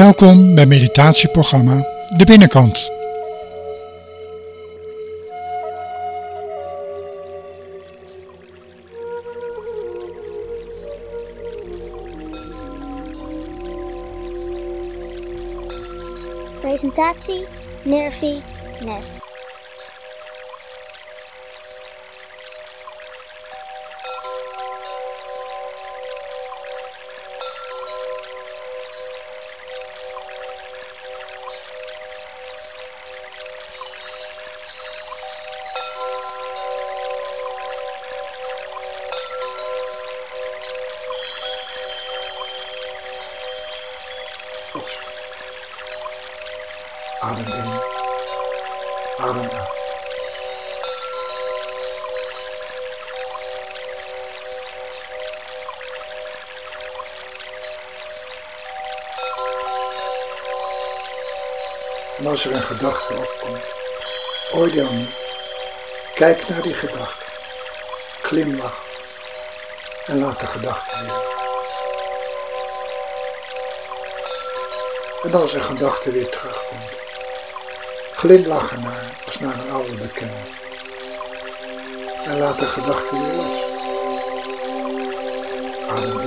Welkom bij meditatieprogramma De Binnenkant. Presentatie Nervi Nes. Als er een gedachte opkomt, oordeel niet. Kijk naar die gedachte. Glimlach. En laat de gedachte weer. En als een gedachte weer terugkomt, glimlach ernaar als naar een oude bekende. En laat de gedachte weer los. Adem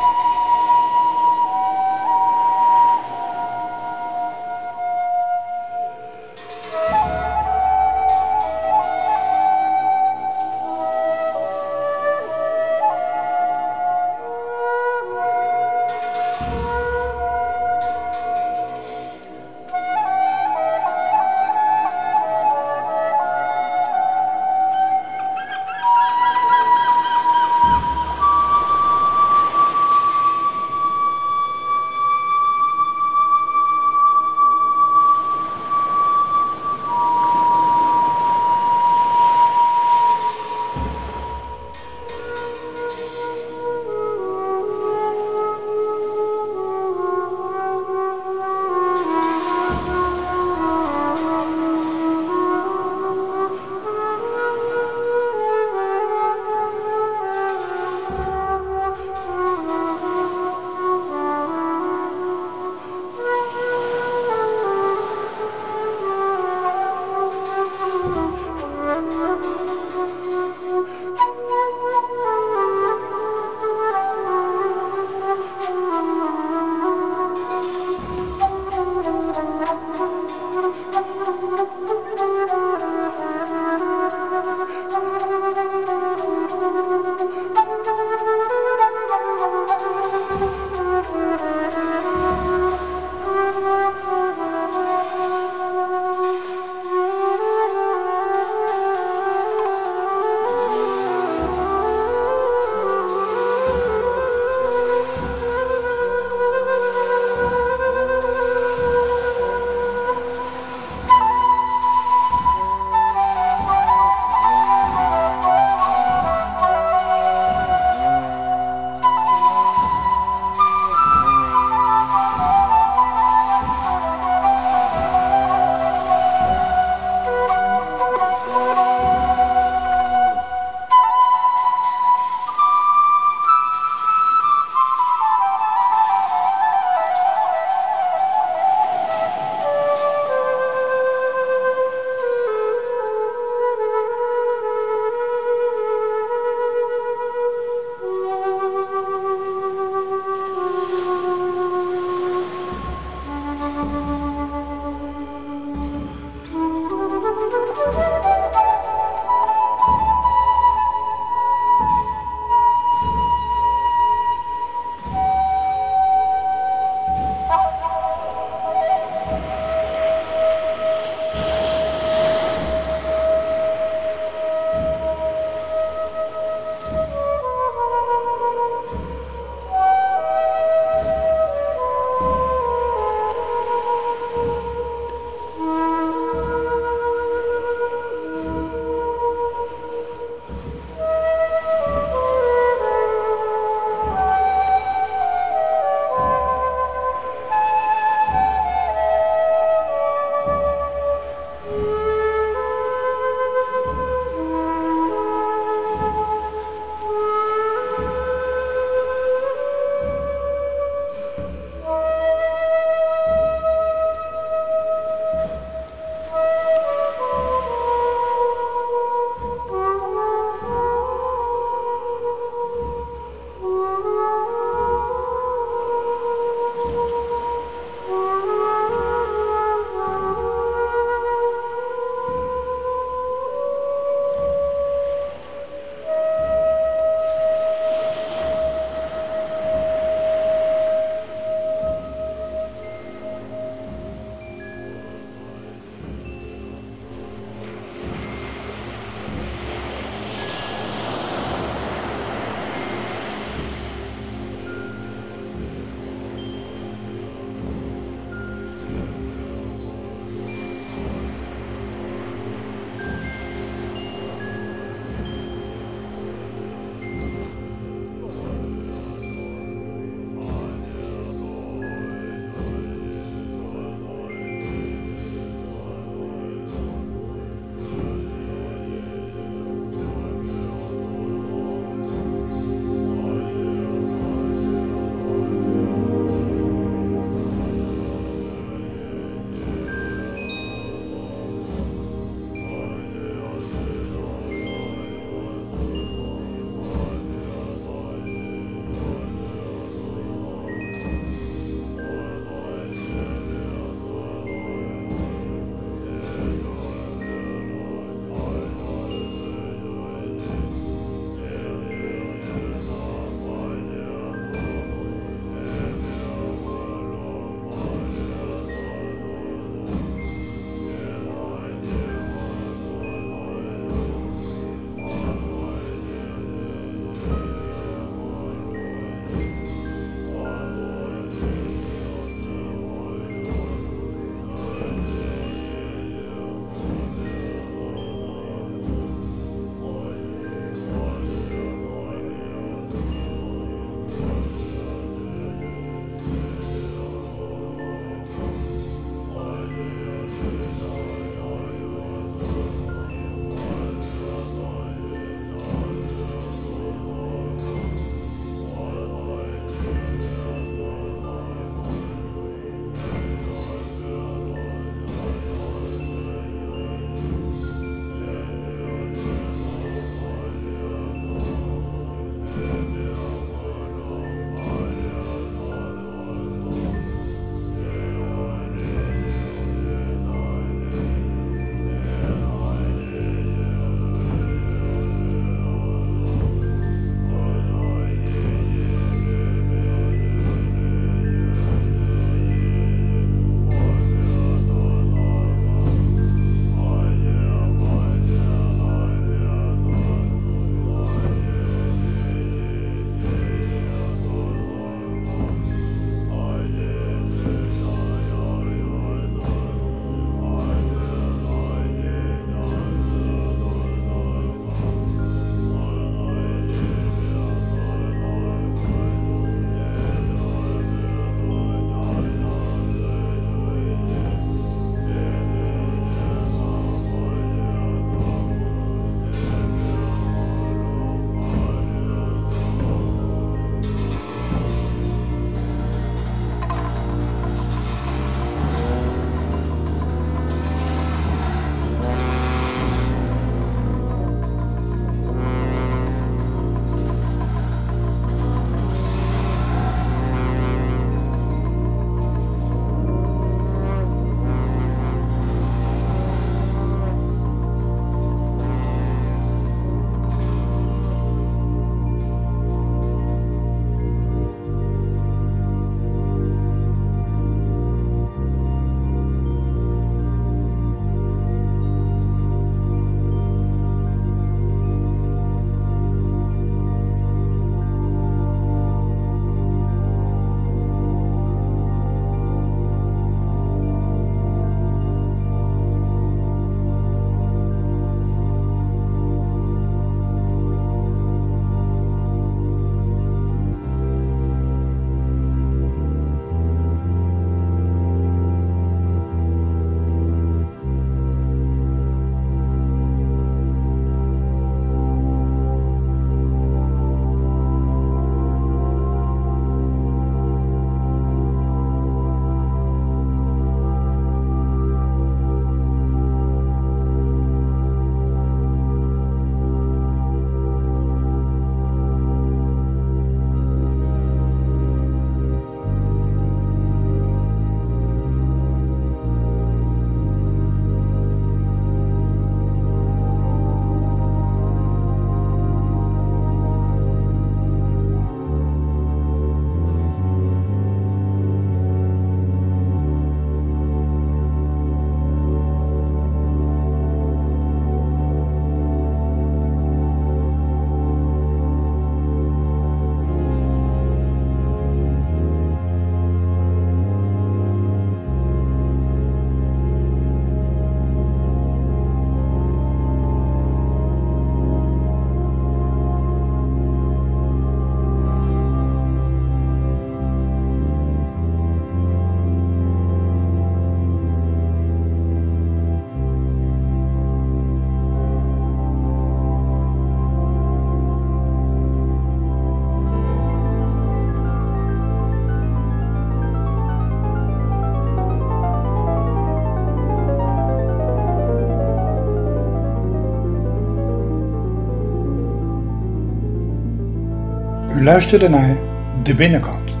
U luisterde naar De Binnenkant.